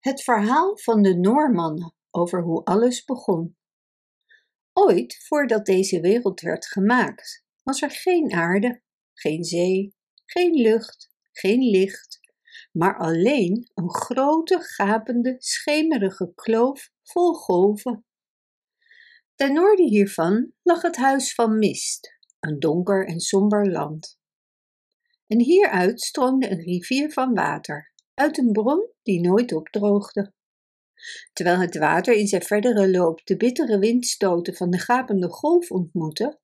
Het verhaal van de Noormannen over hoe alles begon. Ooit, voordat deze wereld werd gemaakt, was er geen aarde, geen zee, geen lucht, geen licht, maar alleen een grote, gapende, schemerige kloof vol golven. Ten noorden hiervan lag het huis van mist, een donker en somber land. En hieruit stroomde een rivier van water, uit een bron die nooit opdroogde. Terwijl het water in zijn verdere loop de bittere windstoten van de gapende golf ontmoette,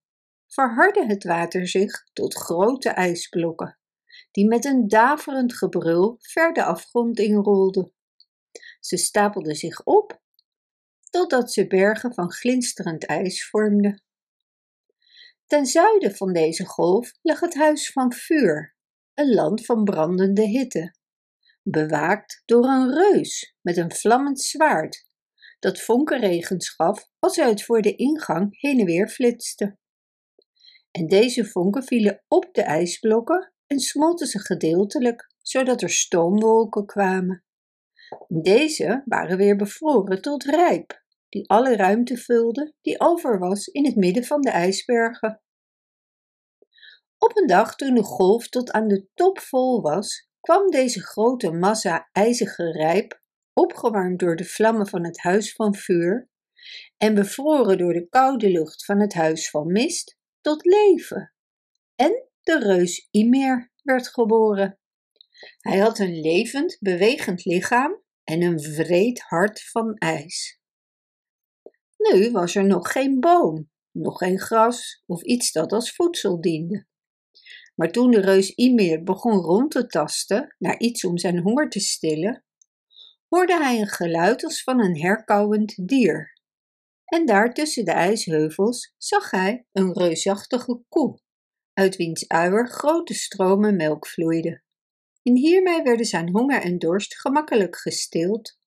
verhardde het water zich tot grote ijsblokken, die met een daverend gebrul ver de afgrond inrolden. Ze stapelden zich op, totdat ze bergen van glinsterend ijs vormden. Ten zuiden van deze golf lag het huis van vuur, een land van brandende hitte, bewaakt door een reus met een vlammend zwaard, dat vonkenregens gaf als hij het voor de ingang heen en weer flitste. En deze vonken vielen op de ijsblokken en smolten ze gedeeltelijk, zodat er stoomwolken kwamen. Deze waren weer bevroren tot rijp, die alle ruimte vulde die over was in het midden van de ijsbergen. Op een dag toen de golf tot aan de top vol was, kwam deze grote massa ijzige rijp, opgewarmd door de vlammen van het huis van vuur en bevroren door de koude lucht van het huis van mist, tot leven. En de reus Ymir werd geboren. Hij had een levend, bewegend lichaam en een wreed hart van ijs. Nu was er nog geen boom, nog geen gras of iets dat als voedsel diende. Maar toen de reus Ymir begon rond te tasten naar iets om zijn honger te stillen, hoorde hij een geluid als van een herkauwend dier. En daar tussen de ijsheuvels zag hij een reusachtige koe, uit wiens uier grote stromen melk vloeiden. En hiermee werden zijn honger en dorst gemakkelijk gestild.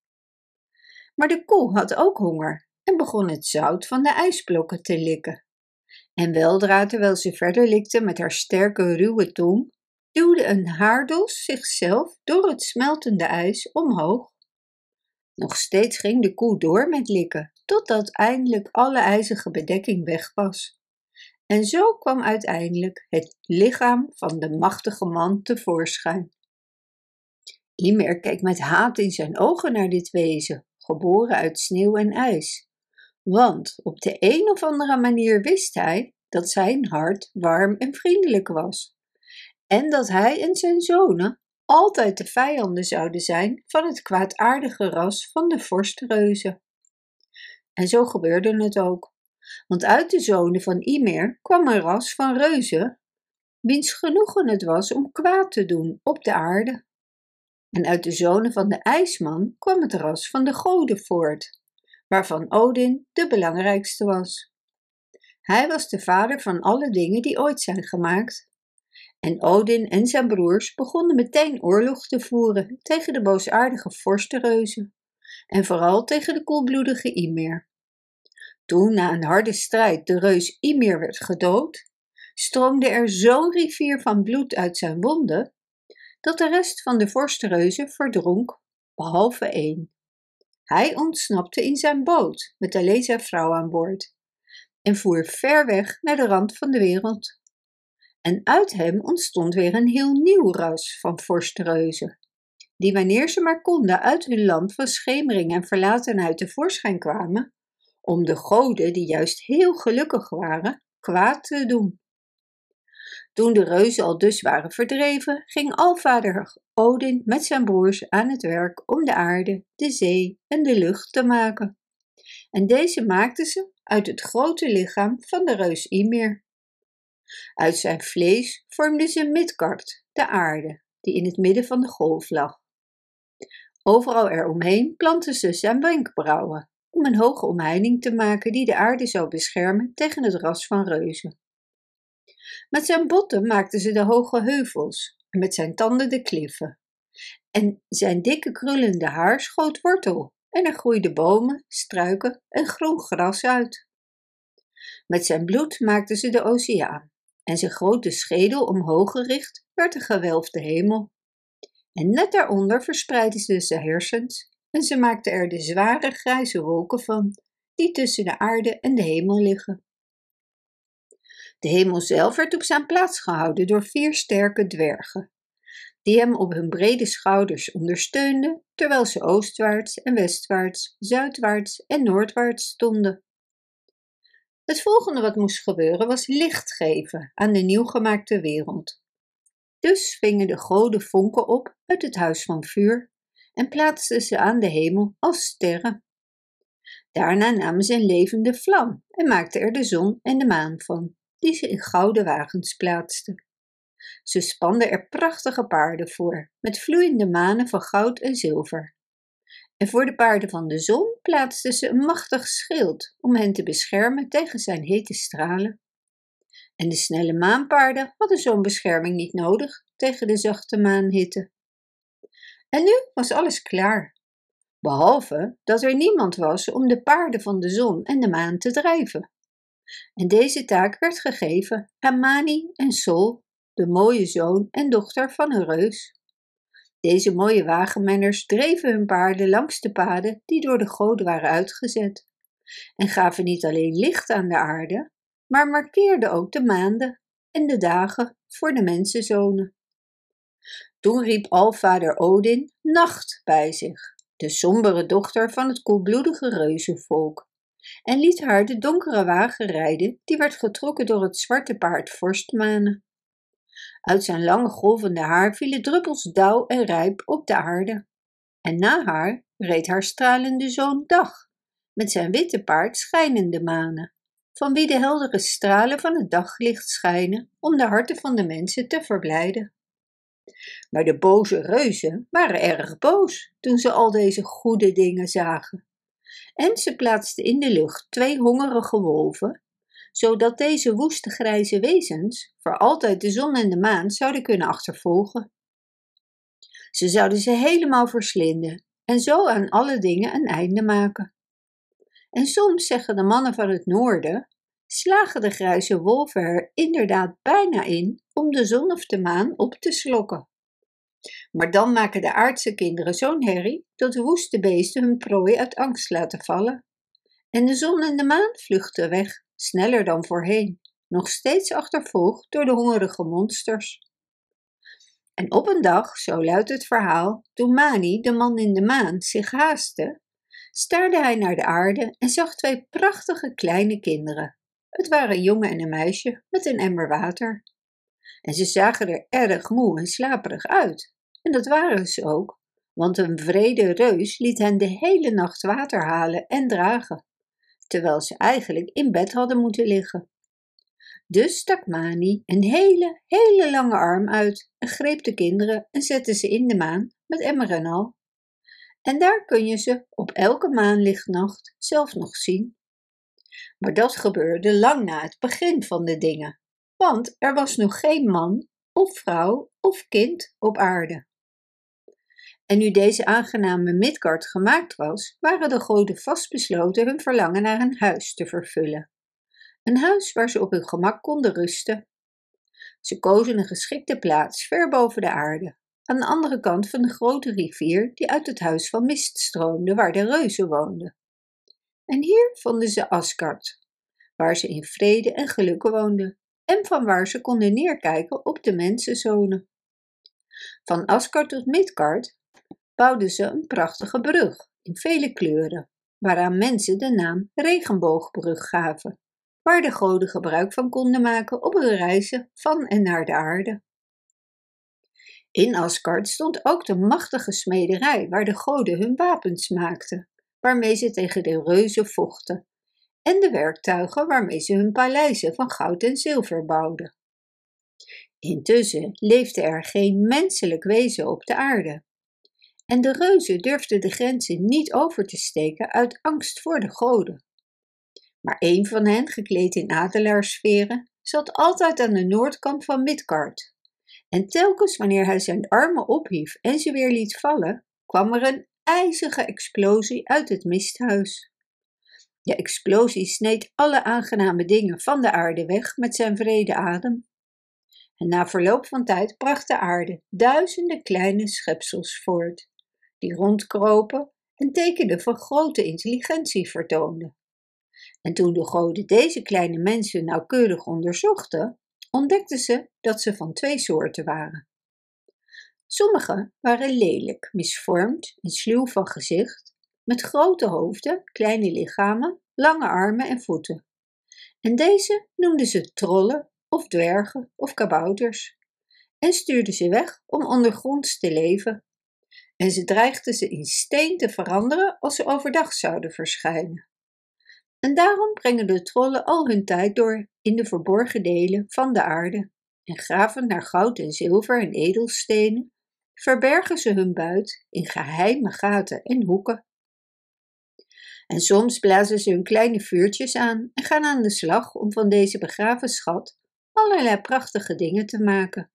Maar de koe had ook honger en begon het zout van de ijsblokken te likken. En weldra, terwijl ze verder likte met haar sterke, ruwe tong, duwde een haardos zichzelf door het smeltende ijs omhoog. Nog steeds ging de koe door met likken, totdat eindelijk alle ijzige bedekking weg was. En zo kwam uiteindelijk het lichaam van de machtige man tevoorschijn. Ymer keek met haat in zijn ogen naar dit wezen, geboren uit sneeuw en ijs. Want op de een of andere manier wist hij dat zijn hart warm en vriendelijk was. En dat hij en zijn zonen altijd de vijanden zouden zijn van het kwaadaardige ras van de vorstreuzen. En zo gebeurde het ook. Want uit de zonen van Ymer kwam een ras van reuzen, wiens genoegen het was om kwaad te doen op de aarde. En uit de zonen van de ijsman kwam het ras van de goden voort, waarvan Odin de belangrijkste was. Hij was de vader van alle dingen die ooit zijn gemaakt. En Odin en zijn broers begonnen meteen oorlog te voeren tegen de boosaardige vorstenreuzen en vooral tegen de koelbloedige Ymir. Toen na een harde strijd de reus Ymir werd gedood, stroomde er zo'n rivier van bloed uit zijn wonden dat de rest van de vorstenreuzen verdronk, behalve één. Hij ontsnapte in zijn boot met alleen zijn vrouw aan boord en voer ver weg naar de rand van de wereld. En uit hem ontstond weer een heel nieuw ras van vorstreuzen, die wanneer ze maar konden uit hun land van schemering en verlatenheid tevoorschijn kwamen, om de goden, die juist heel gelukkig waren, kwaad te doen. Toen de reuzen al dus waren verdreven, ging alvader Odin met zijn broers aan het werk om de aarde, de zee en de lucht te maken. En deze maakten ze uit het grote lichaam van de reus Ymir. Uit zijn vlees vormden ze Midgard, de aarde, die in het midden van de golf lag. Overal eromheen plantten ze zijn wenkbrauwen, om een hoge omheining te maken die de aarde zou beschermen tegen het ras van reuzen. Met zijn botten maakten ze de hoge heuvels en met zijn tanden de kliffen. En zijn dikke krullende haar schoot wortel en er groeiden bomen, struiken en groen gras uit. Met zijn bloed maakten ze de oceaan en zijn grote schedel omhoog gericht werd de gewelfde hemel. En net daaronder verspreidden ze zijn hersens en ze maakte er de zware grijze wolken van, die tussen de aarde en de hemel liggen. De hemel zelf werd op zijn plaats gehouden door vier sterke dwergen, die hem op hun brede schouders ondersteunden, terwijl ze oostwaarts en westwaarts, zuidwaarts en noordwaarts stonden. Het volgende wat moest gebeuren was licht geven aan de nieuw gemaakte wereld. Dus vingen de goden vonken op uit het huis van vuur en plaatsten ze aan de hemel als sterren. Daarna namen ze een levende vlam en maakten er de zon en de maan van, die ze in gouden wagens plaatsten. Ze spanden er prachtige paarden voor, met vloeiende manen van goud en zilver. En voor de paarden van de zon plaatsten ze een machtig schild om hen te beschermen tegen zijn hete stralen. En de snelle maanpaarden hadden zo'n bescherming niet nodig tegen de zachte maanhitte. En nu was alles klaar, behalve dat er niemand was om de paarden van de zon en de maan te drijven. En deze taak werd gegeven aan Mani en Sol, de mooie zoon en dochter van een reus. Deze mooie wagenmenners dreven hun paarden langs de paden die door de goden waren uitgezet, en gaven niet alleen licht aan de aarde, maar markeerden ook de maanden en de dagen voor de mensenzonen. Toen riep alvader Odin Nacht bij zich, de sombere dochter van het koelbloedige reuzenvolk, en liet haar de donkere wagen rijden, die werd getrokken door het zwarte paard Vorstmane. Uit zijn lange golvende haar vielen druppels dauw en rijp op de aarde. En na haar reed haar stralende zoon Dag, met zijn witte paard schijnende manen, van wie de heldere stralen van het daglicht schijnen om de harten van de mensen te verblijden. Maar de boze reuzen waren erg boos toen ze al deze goede dingen zagen. En ze plaatsten in de lucht twee hongerige wolven zodat deze woeste grijze wezens voor altijd de zon en de maan zouden kunnen achtervolgen. Ze zouden ze helemaal verslinden en zo aan alle dingen een einde maken. En soms zeggen de mannen van het noorden, slagen de grijze wolven er inderdaad bijna in om de zon of de maan op te slokken. Maar dan maken de aardse kinderen zo'n herrie dat de woeste beesten hun prooi uit angst laten vallen. En de zon en de maan vluchten weg sneller dan voorheen, nog steeds achtervolgd door de hongerige monsters. En op een dag, zo luidt het verhaal, toen Mani, de man in de maan, zich haastte, staarde hij naar de aarde en zag twee prachtige kleine kinderen. Het waren een jongen en een meisje met een emmer water. En ze zagen er erg moe en slaperig uit. En dat waren ze ook, want een vrede reus liet hen de hele nacht water halen en dragen terwijl ze eigenlijk in bed hadden moeten liggen. Dus stak Mani een hele, hele lange arm uit en greep de kinderen en zette ze in de maan met emmer en al. En daar kun je ze op elke maanlichtnacht zelf nog zien. Maar dat gebeurde lang na het begin van de dingen, want er was nog geen man of vrouw of kind op aarde. En nu deze aangename Midgard gemaakt was, waren de goden vastbesloten hun verlangen naar een huis te vervullen. Een huis waar ze op hun gemak konden rusten. Ze kozen een geschikte plaats ver boven de aarde, aan de andere kant van de grote rivier die uit het huis van mist stroomde waar de reuzen woonden. En hier vonden ze Asgard, waar ze in vrede en geluk woonden, en van waar ze konden neerkijken op de mensenzonen. Van Asgard tot Midgard bouwden ze een prachtige brug in vele kleuren, waaraan mensen de naam regenboogbrug gaven, waar de goden gebruik van konden maken op hun reizen van en naar de aarde. In Asgard stond ook de machtige smederij waar de goden hun wapens maakten, waarmee ze tegen de reuzen vochten, en de werktuigen waarmee ze hun paleizen van goud en zilver bouwden. Intussen leefde er geen menselijk wezen op de aarde, en de reuzen durfden de grenzen niet over te steken uit angst voor de goden. Maar een van hen, gekleed in adelaarsveren, zat altijd aan de noordkant van Midgard. En telkens wanneer hij zijn armen ophief en ze weer liet vallen, kwam er een ijzige explosie uit het misthuis. De explosie sneed alle aangename dingen van de aarde weg met zijn vrede adem. En na verloop van tijd bracht de aarde duizenden kleine schepsels voort die rondkropen en tekenen van grote intelligentie vertoonden. En toen de goden deze kleine mensen nauwkeurig onderzochten, ontdekten ze dat ze van twee soorten waren. Sommige waren lelijk, misvormd en sluw van gezicht, met grote hoofden, kleine lichamen, lange armen en voeten. En deze noemden ze trollen of dwergen of kabouters en stuurden ze weg om ondergronds te leven. En ze dreigden ze in steen te veranderen als ze overdag zouden verschijnen. En daarom brengen de trollen al hun tijd door in de verborgen delen van de aarde en graven naar goud en zilver en edelstenen, verbergen ze hun buit in geheime gaten en hoeken. En soms blazen ze hun kleine vuurtjes aan en gaan aan de slag om van deze begraven schat allerlei prachtige dingen te maken.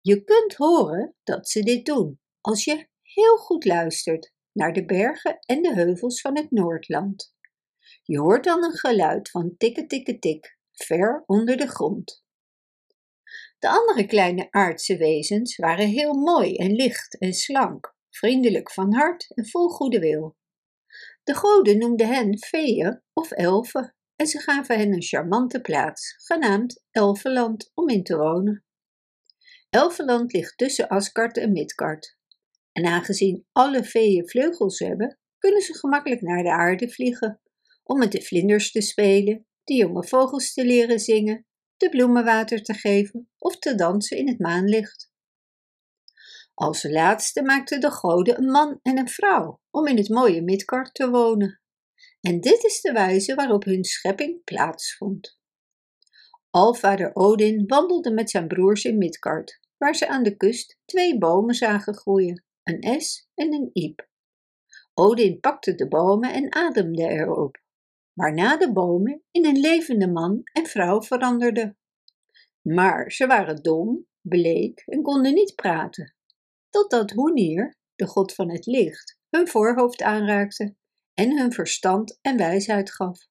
Je kunt horen dat ze dit doen als je heel goed luistert naar de bergen en de heuvels van het Noordland. Je hoort dan een geluid van tikke tikke tik, ver onder de grond. De andere kleine aardse wezens waren heel mooi en licht en slank, vriendelijk van hart en vol goede wil. De goden noemden hen feeën of elfen en ze gaven hen een charmante plaats, genaamd Elfenland, om in te wonen. Elfenland ligt tussen Asgard en Midgard. En aangezien alle veeën vleugels hebben, kunnen ze gemakkelijk naar de aarde vliegen, om met de vlinders te spelen, de jonge vogels te leren zingen, de bloemen water te geven of te dansen in het maanlicht. Als laatste maakten de goden een man en een vrouw om in het mooie Midgard te wonen. En dit is de wijze waarop hun schepping plaatsvond. Alvader Odin wandelde met zijn broers in Midgard, waar ze aan de kust twee bomen zagen groeien, een es en een iep. Odin pakte de bomen en ademde erop, waarna de bomen in een levende man en vrouw veranderden. Maar ze waren dom, bleek en konden niet praten, totdat Hoenir, de god van het licht, hun voorhoofd aanraakte en hun verstand en wijsheid gaf.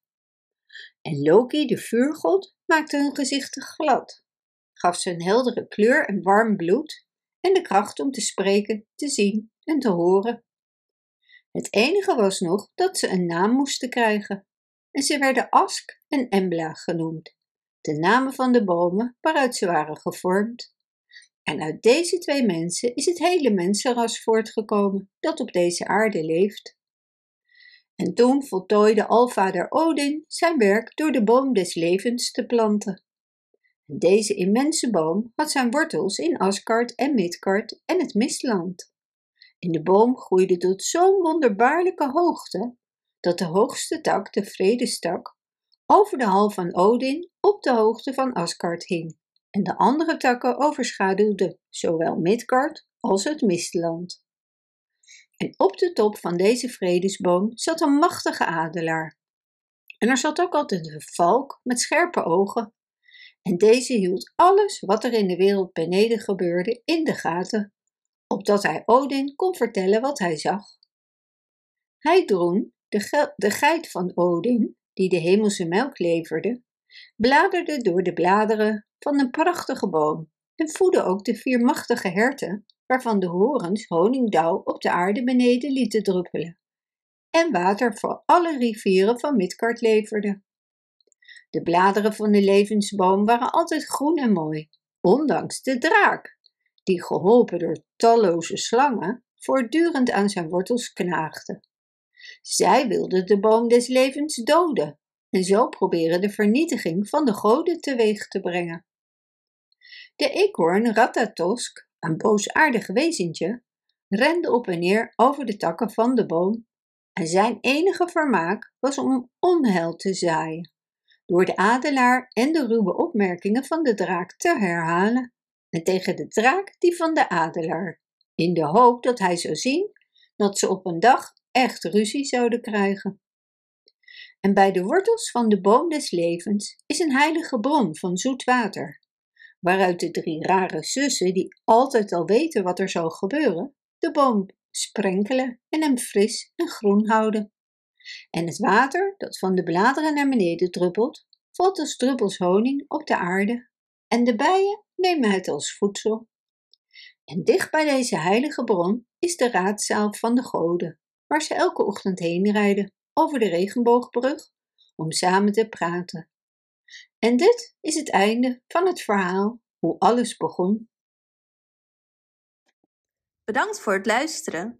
En Loki, de vuurgod, maakte hun gezichten glad, gaf ze een heldere kleur en warm bloed en de kracht om te spreken, te zien en te horen. Het enige was nog dat ze een naam moesten krijgen, en ze werden Ask en Embla genoemd, de namen van de bomen waaruit ze waren gevormd. En uit deze twee mensen is het hele mensenras voortgekomen dat op deze aarde leeft. En toen voltooide alvader Odin zijn werk door de boom des levens te planten. Deze immense boom had zijn wortels in Asgard en Midgard en het Mistland. En de boom groeide tot zo'n wonderbaarlijke hoogte dat de hoogste tak, de vredestak, over de hal van Odin op de hoogte van Asgard hing en de andere takken overschaduwden zowel Midgard als het Mistland. En op de top van deze vredesboom zat een machtige adelaar. En er zat ook altijd een valk met scherpe ogen. En deze hield alles wat er in de wereld beneden gebeurde in de gaten, opdat hij Odin kon vertellen wat hij zag. Hij droen, de, de geit van Odin, die de hemelse melk leverde, bladerde door de bladeren van een prachtige boom en voedde ook de vier machtige herten waarvan de horens honingdauw op de aarde beneden lieten druppelen en water voor alle rivieren van Midgard leverde. De bladeren van de levensboom waren altijd groen en mooi, ondanks de draak, die geholpen door talloze slangen voortdurend aan zijn wortels knaagde. Zij wilden de boom des levens doden en zo proberen de vernietiging van de goden teweeg te brengen. De eekhoorn Ratatosk een boosaardig wezentje, rende op en neer over de takken van de boom en zijn enige vermaak was om onheil te zaaien, door de adelaar en de ruwe opmerkingen van de draak te herhalen en tegen de draak die van de adelaar, in de hoop dat hij zou zien dat ze op een dag echt ruzie zouden krijgen. En bij de wortels van de boom des levens is een heilige bron van zoet water, waaruit de drie rare zussen, die altijd al weten wat er zal gebeuren, de boom sprenkelen en hem fris en groen houden. En het water dat van de bladeren naar beneden druppelt, valt als druppels honing op de aarde, en de bijen nemen het als voedsel. En dicht bij deze heilige bron is de raadzaal van de goden, waar ze elke ochtend heen rijden over de regenboogbrug om samen te praten. En dit is het einde van het verhaal hoe alles begon. Bedankt voor het luisteren.